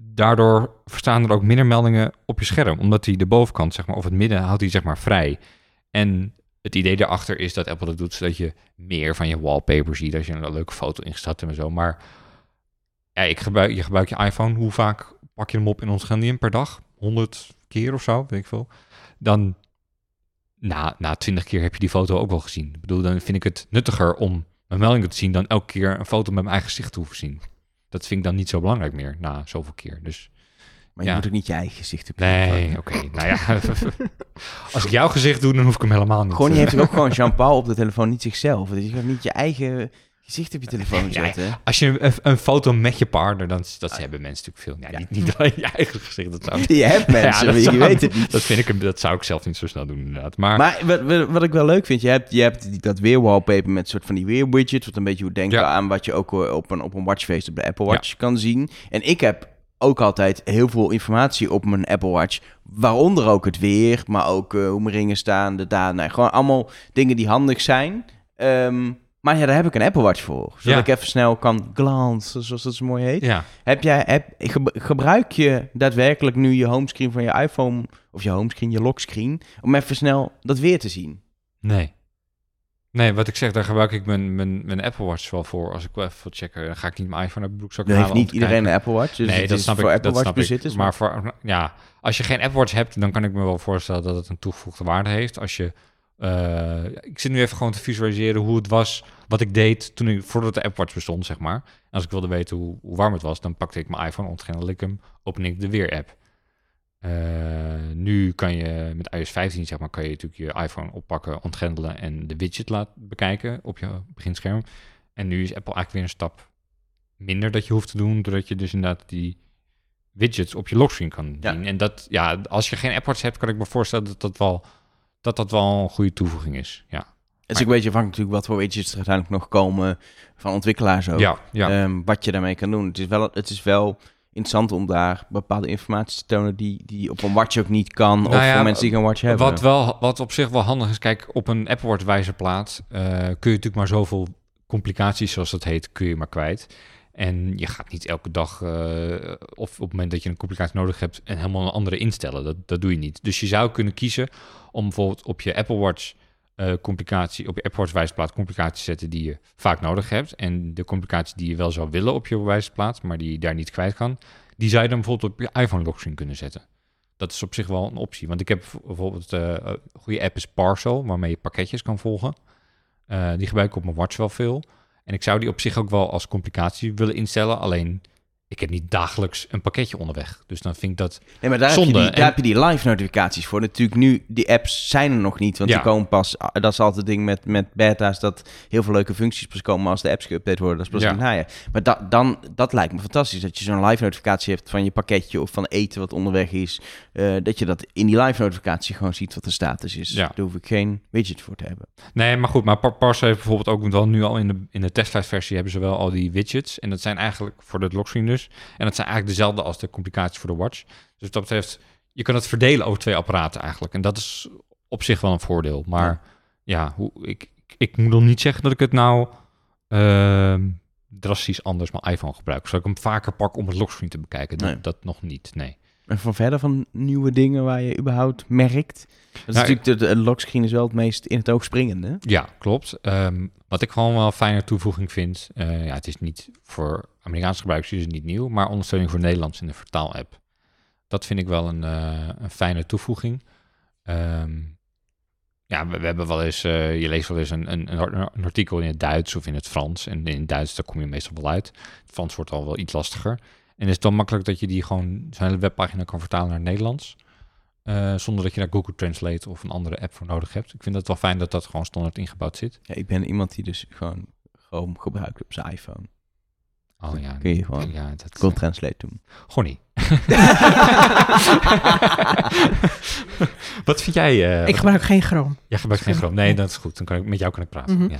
daardoor verstaan er ook minder meldingen op je scherm. Omdat hij de bovenkant, zeg maar, of het midden, houdt hij zeg maar vrij. En het idee daarachter is dat Apple dat doet, zodat je meer van je wallpaper ziet als je een leuke foto ingestart hebt en zo. Maar ja, ik gebruik, je gebruikt je iPhone. Hoe vaak pak je hem op in ons in per dag? 100 keer of zo, weet ik veel. Dan na, na 20 keer heb je die foto ook wel gezien. Ik bedoel, dan vind ik het nuttiger om mijn meldingen te zien dan elke keer een foto met mijn eigen gezicht te hoeven zien. Dat vind ik dan niet zo belangrijk meer na zoveel keer. Dus Maar je Ja. moet ook niet je eigen gezicht je nee, oké. nou ja, als ik jouw gezicht doe, dan hoef ik hem helemaal niet. Gewoon, je heeft ook gewoon Jean-Paul op de telefoon, niet zichzelf. Dus je gaat niet je eigen gezicht op je telefoon Ja, zetten. Als je een, een foto met je partner, dan dat hebben mensen natuurlijk veel. Ja, Niet, niet alleen je eigen gezicht. Dat zou, Je hebt mensen, dat je zou- weet het niet. Dat vind ik, dat zou ik zelf niet zo snel doen inderdaad. Maar, Maar wat, wat, ik wel leuk vind, je hebt, je hebt dat weer wallpaper met soort van die weer widgets, wat een beetje doet denken aan wat je ook eh, op een, op een watchface op de Apple Watch kan zien. En ik heb ook altijd heel veel informatie op mijn Apple Watch, waaronder ook het weer, maar ook eh, hoe mijn ringen staan, de data, nou, gewoon allemaal dingen die handig zijn. Ehm, maar ja, daar heb ik een Apple Watch voor, zodat Ja. ik even snel kan glance, zoals dat zo mooi heet. ja, Heb jij, heb, ge- gebruik je daadwerkelijk nu je homescreen van je iPhone, of je homescreen, je lockscreen, om even snel dat weer te zien? nee. Nee, wat ik zeg, daar gebruik ik mijn, mijn, mijn Apple Watch wel voor. Als ik wel even wil checken, dan ga ik niet mijn iPhone uit mijn broekzak Nu heeft halen niet iedereen kijken. een Apple Watch, dus nee, het dat is snap voor ik. Apple dat Watch snap ik. bezitters. Maar voor, ja, als je geen Apple Watch hebt, dan kan ik me wel voorstellen dat het een toegevoegde waarde heeft. Als je, eh, ik zit nu even gewoon te visualiseren hoe het was, wat ik deed toen ik, voordat de Apple Watch bestond, zeg maar. En als ik wilde weten hoe, hoe warm het was, dan pakte ik mijn iPhone, ontgrendelde ik hem, open ik de weer-app. Eh, nu kan je met iOS 15, zeg maar, kan je natuurlijk je iPhone oppakken, ontgrendelen en de widget laten bekijken op je beginscherm. En nu is Apple eigenlijk weer een stap minder dat je hoeft te doen, doordat je dus inderdaad die widgets op je lockscreen kan Ja. zien. En dat, ja, als je geen Apple Watch hebt, kan ik me voorstellen dat dat wel, dat dat wel een goede toevoeging is. Ja, Het is ook een beetje afhankelijk natuurlijk wat voor widgets er uiteindelijk nog komen van ontwikkelaars ook. ja, ja. Ehm, wat je daarmee kan doen. Het is wel, het is wel interessant om daar bepaalde informatie te tonen die, die op een watch ook niet kan. of Nou ja, voor mensen die geen watch hebben. Wat, wel, wat op zich wel handig is, kijk, op een Apple Watch wijzerplaat eh, kun je natuurlijk maar zoveel complicaties, zoals dat heet, kun je maar kwijt. En je gaat niet elke dag, eh, of op het moment dat je een complicatie nodig hebt, en helemaal een andere instellen. Dat, dat doe je niet. Dus je zou kunnen kiezen om bijvoorbeeld op je Apple Watch eh, complicatie, op je Apple Watch wijzerplaat complicaties te zetten die je vaak nodig hebt. En de complicatie die je wel zou willen op je wijzerplaat, maar die je daar niet kwijt kan, die zou je dan bijvoorbeeld op je iPhone lockscreen kunnen zetten. Dat is op zich wel een optie. Want ik heb bijvoorbeeld eh, een goede app is Parcel, waarmee je pakketjes kan volgen. Eh, die gebruik ik op mijn watch wel veel. En ik zou die op zich ook wel als complicatie willen instellen. Alleen, ik heb niet dagelijks een pakketje onderweg. Dus dan vind ik dat... Nee, maar daar, Zonde. Heb je die, daar heb je die live notificaties voor. Natuurlijk nu, die apps zijn er nog niet, want Ja. die komen pas... Dat is altijd het ding met, met beta's, dat heel veel leuke functies pas komen als de apps geüpdate worden. Dat is pas Ja. Maar da, dan, dat lijkt me fantastisch, dat je zo'n live notificatie hebt van je pakketje of van eten wat onderweg is. eh, dat je dat in die live notificatie gewoon ziet wat de status is. Ja. Daar hoef ik geen widget voor te hebben. Nee, maar goed. Maar Par- Parcel heeft bijvoorbeeld ook wel nu al in de, in de testlight-versie hebben ze wel al die widgets. En dat zijn eigenlijk voor de lockscreen dus. En dat zijn eigenlijk dezelfde als de complicaties voor de watch. Dus wat dat betreft, je kan het verdelen over twee apparaten eigenlijk. En dat is op zich wel een voordeel. Maar ja, hoe, ik, ik moet nog niet zeggen dat ik het nou ehm, drastisch anders mijn iPhone gebruik. Zodat ik hem vaker pak om het lockscreen te bekijken. Dat, dat nog niet, nee. En van verder van nieuwe dingen waar je überhaupt merkt. Dat is Nou, natuurlijk, de, de lockscreen is wel het meest in het oog springende. Ja, klopt. Ehm, wat ik gewoon wel een fijne toevoeging vind, eh, ja, het is niet voor Amerikaanse gebruikers is het niet nieuw, maar ondersteuning voor Nederlands in de vertaal-app. Dat vind ik wel een, eh, een fijne toevoeging. Ehm, ja, we, we hebben wel eens, eh, je leest wel eens een, een, een artikel in het Duits of in het Frans. En in het Duits, daar kom je meestal wel uit. Het Frans wordt al wel iets lastiger. En is het dan makkelijk dat je die gewoon zijn hele webpagina kan vertalen naar het Nederlands. eh, zonder dat je daar Google Translate of een andere app voor nodig hebt. Ik vind het wel fijn dat dat gewoon standaard ingebouwd zit. Ja, ik ben iemand die dus gewoon Chrome gebruikt op zijn iPhone. Oh ja, Kun je gewoon ja, dat Google Translate doen. Gewoon niet. Wat vind jij? eh, Ik wat- gebruik geen Chrome. Jij gebruikt geen Chrome. Nee, dat is goed. Dan kan ik met jou kan ik praten. Mhm. ja.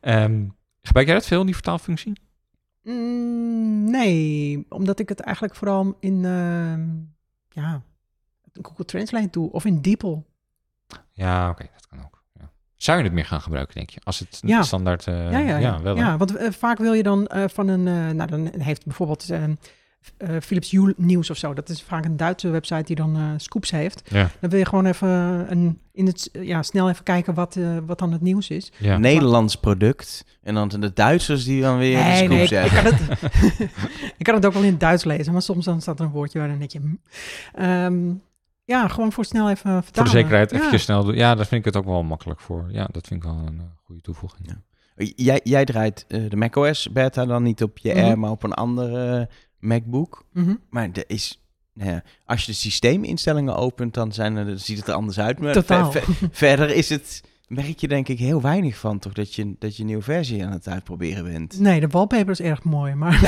Ehm, gebruik jij dat veel, die vertaalfunctie? Mm, nee, omdat ik het eigenlijk vooral in ehm, ja, Google Translate doe of in DeepL. Ja, oké, dat kan ook. Ja. Zou je het meer gaan gebruiken, denk je? Als het Ja. standaard... eh, ja, ja, ja. wel. hè? ja, want eh, vaak wil je dan eh, van een, nou dan heeft bijvoorbeeld, eh, Philips Hue Nieuws of zo. Dat is vaak een Duitse website die dan eh, scoops heeft. Ja, Dan wil je gewoon even een, in het, ja, snel even kijken wat, eh, wat dan het nieuws is. ja. Nederlands product. En dan de Duitsers die dan weer Nee, scoop nee, ik, zeggen. ik kan het, ik kan het ook wel in het Duits lezen, maar soms dan staat er een woordje waar dan denk je... hm. Ehm, ja, gewoon voor snel even vertalen. Voor de zekerheid Ja. eventjes snel doen. Ja, daar vind ik het ook wel makkelijk voor. Ja, dat vind ik wel een goede toevoeging. Ja. Jij, jij draait eh, de macOS beta dan niet op je Mhm. Air, maar op een andere MacBook. Mhm. Maar er is... nou ja, als je de systeeminstellingen opent, dan, zijn er, dan ziet het er anders uit. Maar Totaal. ver- ver- verder is het, merk je denk ik heel weinig van, toch? Dat je, dat je een nieuwe versie aan het uitproberen bent. Nee, de wallpaper is erg mooi, maar...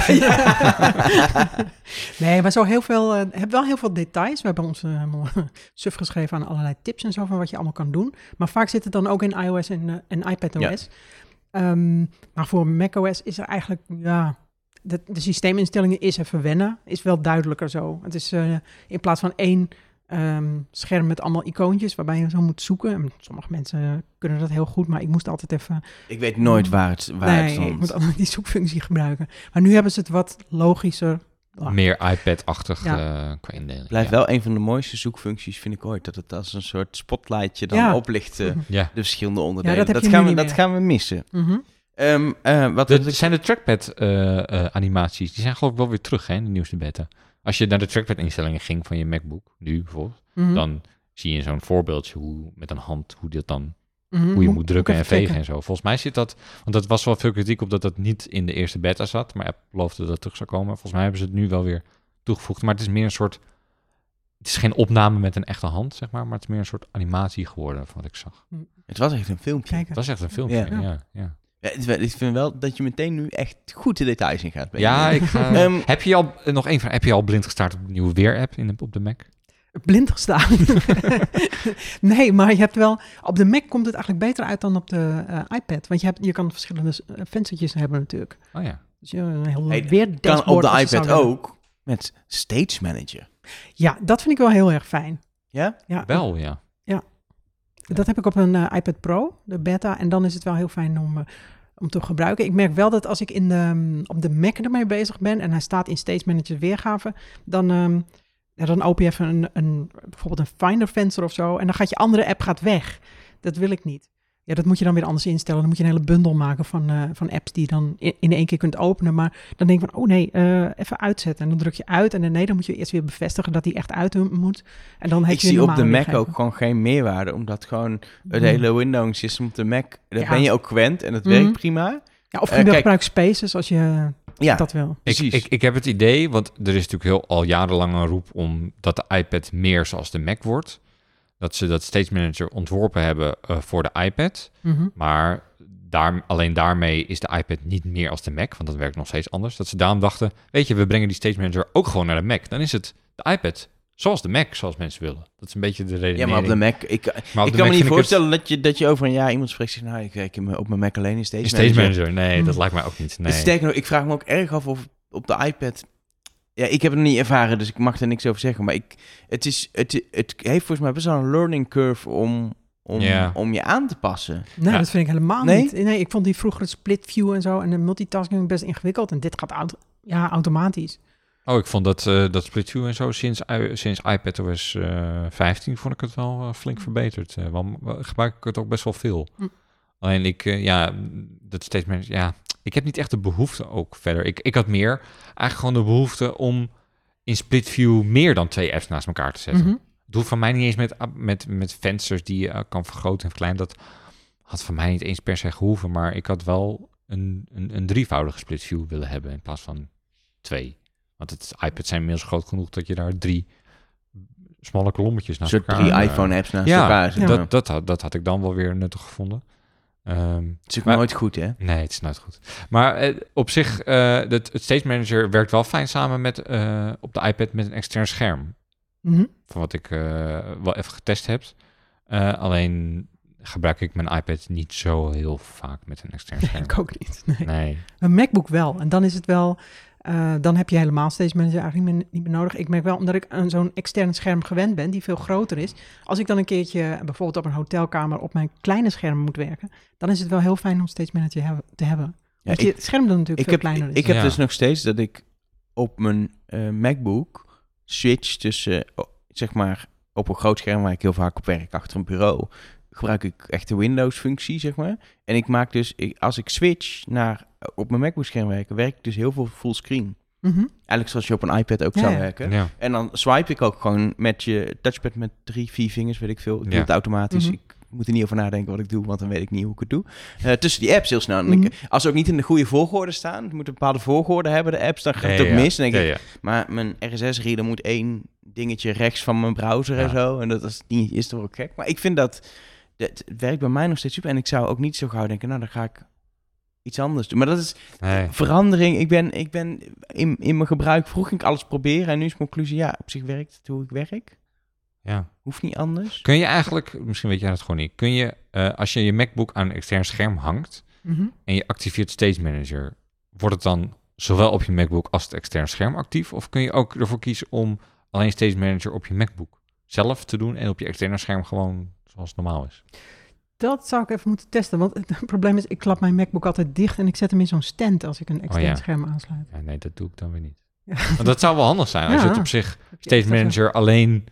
nee, maar zo heel veel... eh heb wel heel veel details. We hebben ons helemaal suf geschreven aan allerlei tips en zo van wat je allemaal kan doen. Maar vaak zit het dan ook in iOS en, en iPadOS. Ehm, maar voor macOS is er eigenlijk... Ja, de, de systeeminstellingen is even wennen. Is wel duidelijker zo. Het is eh, in plaats van één ehm, scherm met allemaal icoontjes... waarbij je zo moet zoeken. En sommige mensen kunnen dat heel goed, maar ik moest altijd even Ik weet nooit waar het, waar het nee, stond. ik moet altijd die zoekfunctie gebruiken. Maar nu hebben ze het wat logischer. Meer iPad-achtig Ja. eh, qua indeling. Blijft ja. wel een van de mooiste zoekfuncties, vind ik ooit. Dat het als een soort spotlightje dan Ja. oplicht. Ja. de verschillende onderdelen. dat heb dat gaan, we, niet dat gaan we missen. Mhm. Ehm, eh, wat De, wat ik- zijn de trackpad-animaties, die zijn geloof ik wel weer terug hè, in de nieuwste beta. Als je naar de trackpad-instellingen ging van je MacBook, nu bijvoorbeeld, Mhm. dan zie je zo'n voorbeeldje hoe, met een hand, hoe, dit dan, Mhm. hoe je moet drukken en vegen en zo. Volgens mij zit dat, want dat was wel veel kritiek op dat dat niet in de eerste beta zat, maar Apple beloofde dat het terug zou komen. Volgens mij hebben ze het nu wel weer toegevoegd, maar het is meer een soort, het is geen opname met een echte hand, zeg maar, maar het is meer een soort animatie geworden van wat ik zag. het was echt een filmpje. Kijken. Het was echt een filmpje, Ja. ja. ja, ja. Ik vind wel dat je meteen nu echt goed de details in gaat. Ja, ik ga... Ehm, heb je al, eh, nog één vraag, heb je al blind gestart op de nieuwe Weer-app op de Mac? Blind gestaan. nee, maar je hebt wel... Op de Mac komt het eigenlijk beter uit dan op de eh, iPad. Want je, hebt, je kan verschillende eh, venstertjes hebben natuurlijk. Oh ja. Dus je een heel Hey, weer kan op de iPad ook met Stage Manager. Ja, dat vind ik wel heel erg fijn. Ja? Ja, Wel, ja. Dat heb ik op een eh, iPad Pro, de beta. En dan is het wel heel fijn om, eh, om te gebruiken. Ik merk wel dat als ik in de, mm, op de Mac ermee bezig ben... en hij staat in Stage Manager weergave... dan, ja, dan open je even een, een, bijvoorbeeld een Finder venster of zo... en dan gaat je andere app gaat weg. Dat wil ik niet. Ja, dat moet je dan weer anders instellen. Dan moet je een hele bundel maken van, eh, van apps die je dan in, in één keer kunt openen. Maar dan denk ik van, oh nee, eh, even uitzetten. En dan druk je uit en dan nee, dan moet je eerst weer bevestigen dat die echt uit moet. En dan heb Ik je zie op de Mac ook gewoon geen meerwaarde, omdat gewoon het Mm. hele Windows system op de Mac, daar Ja. ben je ook gewend en het werkt prima. Ja, of je wil kijk- gebruik Spaces als je Ja, dat wil. Ik, Precies. ik, ik heb het idee, want er is natuurlijk heel, al jarenlang een roep om dat de iPad meer zoals de Mac wordt. Dat ze dat Stage Manager ontworpen hebben eh, voor de iPad. Mhm. Maar daar, alleen daarmee is de iPad niet meer als de Mac, want dat werkt nog steeds anders. Dat ze daarom dachten, weet je, we brengen die Stage Manager ook gewoon naar de Mac. Dan is het de iPad zoals de Mac, zoals mensen willen. Dat is een beetje de redenering. ja, maar op de Mac, ik, ik de kan Mac me niet het- voorstellen dat, je, dat je over een jaar iemand spreekt zegt, nou, ik mijn- op mijn Mac alleen in Stage, Stage Manager. Manager, nee, dat Hmm. lijkt mij ook niet. Nee. Sterker nog, ik vraag me ook erg af of op de iPad... Ja, ik heb het nog niet ervaren, dus ik mag er niks over zeggen. Maar ik, het, is, het, het heeft volgens mij best wel een learning curve om, om, Ja. om je aan te passen. Nee, Ja. dat vind ik helemaal Nee? niet. Nee, ik vond die vroegere split view en zo en de multitasking best ingewikkeld. En dit gaat auto ja, automatisch. Oh, ik vond dat, eh dat split view en zo sinds, i- sinds iPadOS eh 15 vond ik het wel eh, flink verbeterd. Eh, want eh, gebruik ik het ook best wel veel. Hm. Alleen ik, eh, ja, dat steeds meer, ja, ik heb niet echt de behoefte ook verder. Ik, ik had meer eigenlijk gewoon de behoefte om in split view meer dan twee apps naast elkaar te zetten. Mhm. Het hoeft van mij niet eens met, met, met vensters die je eh, kan vergroten en verkleinen. Dat had van mij niet eens per se gehoeven. Maar ik had wel een, een, een drievoudige split view willen hebben in plaats van twee. Want het iPads zijn inmiddels groot genoeg dat je daar drie smalle kolommetjes naast elkaar... drie eh, iPhone-apps naast ja, elkaar. maar. dat, dat, had, dat had ik dan wel weer nuttig gevonden. Ehm, Het is ook Maar- nooit goed, hè? Nee, het is nooit goed. Maar eh, op zich, eh het, het Stage Manager werkt wel fijn samen met eh, op de iPad met een extern scherm. Mhm. Van wat ik eh, wel even getest heb. Eh, alleen gebruik ik mijn iPad niet zo heel vaak met een extern scherm. Ik ook niet. Nee. Nee. Een MacBook wel. En dan is het wel... eh, dan heb je helemaal Stage Manager eigenlijk niet meer, niet meer nodig. Ik merk wel, omdat ik aan zo'n extern scherm gewend ben, die veel groter is. Als ik dan een keertje bijvoorbeeld op een hotelkamer op mijn kleine scherm moet werken, dan is het wel heel fijn om Stage Manager hebben- te hebben. Ja, ik, scherm dan natuurlijk ik veel heb, kleiner ik, is. ik heb Ja. dus nog steeds dat ik op mijn eh, MacBook switch tussen, oh, zeg maar, op een groot scherm waar ik heel vaak op werk achter een bureau, gebruik ik echt de Windows-functie, zeg maar. En ik maak dus, ik, als ik switch naar op mijn MacBook-scherm werken, werk ik dus heel veel fullscreen. Mhm. Eigenlijk zoals je op een iPad ook Ja, zou werken. Ja. En dan swipe ik ook gewoon met je touchpad met drie, vier vingers, weet ik veel. Ik doe Ja. het automatisch. Mhm. Ik moet er niet over nadenken wat ik doe, want dan weet ik niet hoe ik het doe. Eh, tussen die apps heel snel. Ik- Mhm. als ze ook niet in de goede volgorde staan, het moet een bepaalde volgorde hebben, de apps, dan gaat het Ja, ook ja. mis. Dan denk Ja, ik, ja. maar mijn RSS-reader moet één dingetje rechts van mijn browser en zo. En dat is, niet, is toch ook gek. Maar ik vind dat het werkt bij mij nog steeds super. En ik zou ook niet zo gauw denken, nou dan ga ik iets anders doen. Maar dat is Nee. verandering. Ik ben, ik ben in, in mijn gebruik, vroeg ging ik alles proberen. En nu is mijn conclusie, ja, op zich werkt het hoe ik werk. Ja. Hoeft niet anders. Kun je eigenlijk, misschien weet jij dat gewoon niet, kun je, eh, als je je MacBook aan een extern scherm hangt Mhm. en je activeert Stage Manager, wordt het dan zowel op je MacBook als het extern scherm actief? Of kun je ook ervoor kiezen om alleen Stage Manager op je MacBook zelf te doen en op je externe scherm gewoon zoals het normaal is? Dat zou ik even moeten testen. Want het probleem is, ik klap mijn MacBook altijd dicht en ik zet hem in zo'n stand als ik een extern Oh ja. scherm aansluit. Ja, nee, dat doe ik dan weer niet. Ja. Want dat zou wel handig zijn als je het op zich Stage Manager alleen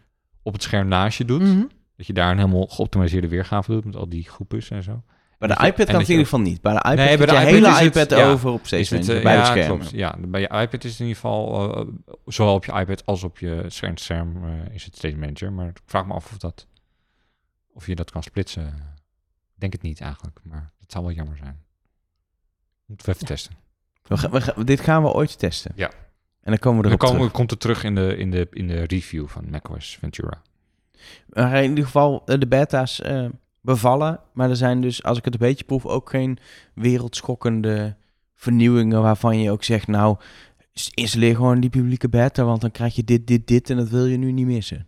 op het scherm naast je doet. Mhm. Dat je daar een helemaal geoptimaliseerde weergave doet met al die groepen en zo. Bij de iPad kan het in ieder geval niet. Bij de iPad Nee, bij de je iPad hele het- iPad ja, over op Is Stage het, Manager, eh, bij ja, de klopt. Ja, bij je iPad is het in ieder geval, eh, zowel op je iPad als op je scherm eh, is het Stage Manager. Maar ik vraag me af of, dat, of je dat kan splitsen. Ik denk het niet eigenlijk, maar het zou wel jammer zijn. Moeten we even Ja. testen. We gaan- we gaan- dit gaan we ooit testen. Ja. En dan komen we Dan erop komen, terug. komt het terug in de, in, de, in de review van macOS Ventura. Maar in ieder geval, eh, de beta's eh, bevallen. Maar er zijn dus, als ik het een beetje proef, ook geen wereldschokkende vernieuwingen waarvan je ook zegt, nou, installeer gewoon die publieke beta, want dan krijg je dit, dit, dit en dat wil je nu niet missen.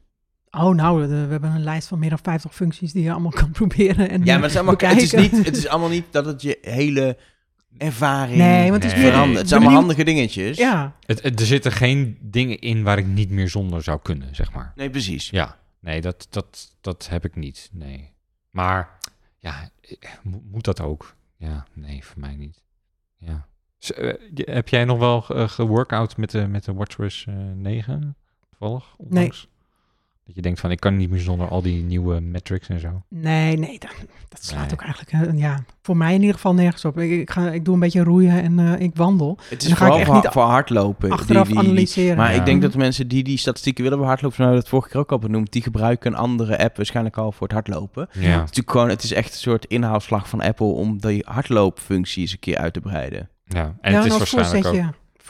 Oh, nou, we hebben een lijst van meer dan 50 functies die je allemaal kan proberen. En Ja, maar het is, allemaal, het is, niet, het is allemaal niet dat het je hele ervaring Nee, want het is Nee. meer... verandert. Het zijn allemaal handige dingetjes. Ja, Het, het- er zitten geen dingen in waar ik niet meer zonder zou kunnen, zeg maar. Nee, precies. Ja, nee, dat, dat, dat heb ik niet. Nee. Maar ja, eh, mo- moet dat ook? Ja, nee, voor mij niet. Ja. Eh, heb jij nog wel ge- geworkout met de, met de WatchOS eh 9? Toevallig? onlangs? Dat je denkt van, ik kan niet meer zonder al die nieuwe metrics en zo. nee, nee, dat, dat slaat Nee. ook eigenlijk... eh, ja, voor mij in ieder geval nergens op. Ik, ik, ga, ik doe een beetje roeien en eh, ik wandel. Het En is dan ga ik echt voor, niet voor hardlopen. Achteraf die- die- analyseren. Maar Ja. ik denk dat de mensen die die statistieken willen bij hardlopen, zoals we dat vorige keer ook al benoemd, die gebruiken een andere app waarschijnlijk al voor het hardlopen. Het Ja, is natuurlijk gewoon, het is echt een soort inhaalslag van Apple om die hardloopfunctie eens een keer uit te breiden. ja. en ja, het is waarschijnlijk ook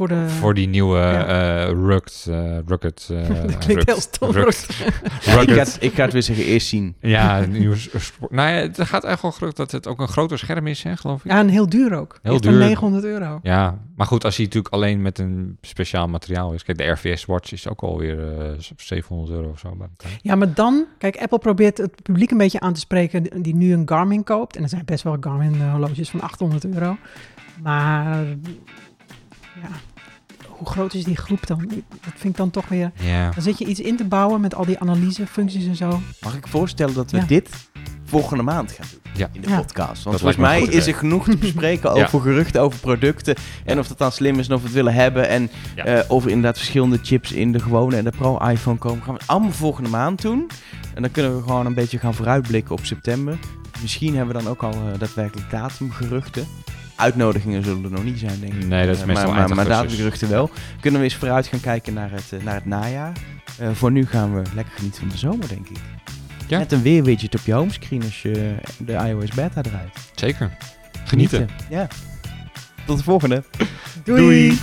voor de... voor die nieuwe Ja. eh rugged, eh, rugged, eh, dat klinkt rugged- heel stom. rugged- Ik ga, het- ik ga het weer zeggen, eerst zien. Ja, een nieuwe s- sport. Nou ja, het gaat echt wel gerucht dat het ook een groter scherm is, hè, geloof ik. Ja, en heel duur ook. Heel Echt duur. 900 euro. Ja, maar goed, als hij natuurlijk alleen met een speciaal materiaal is. Kijk, de RVS Watch is ook alweer eh 700 euro of zo. Ja, maar dan, kijk, Apple probeert het publiek een beetje aan te spreken die nu een Garmin koopt. En er zijn best wel Garmin horloges van 800 euro. Maar ja, hoe groot is die groep dan? Dat vind ik dan toch weer. Ja. Dan zit je iets in te bouwen met al die analysefuncties en zo. Mag ik voorstellen dat we Ja. dit volgende maand gaan doen Ja. in de Ja. podcast? Want volgens mij is er genoeg te bespreken Ja. over geruchten, over producten. En of dat dan slim is en of we het willen hebben. En Ja. eh, of er inderdaad verschillende chips in de gewone en de Pro-iPhone komen. Gaan we het allemaal volgende maand doen. En dan kunnen we gewoon een beetje gaan vooruitblikken op september. Misschien hebben we dan ook al eh, daadwerkelijk datumgeruchten. Uitnodigingen zullen er nog niet zijn, denk ik. Nee, dat is Eh, meestal maar, maar, maar wel. Kunnen we eens vooruit gaan kijken naar het, eh, naar het najaar. Eh, voor nu gaan we lekker genieten van de zomer, denk ik. Ja. Met een weerwidget op je homescreen als je de iOS beta draait. Zeker. Genieten. Ja. Tot de volgende. Doei.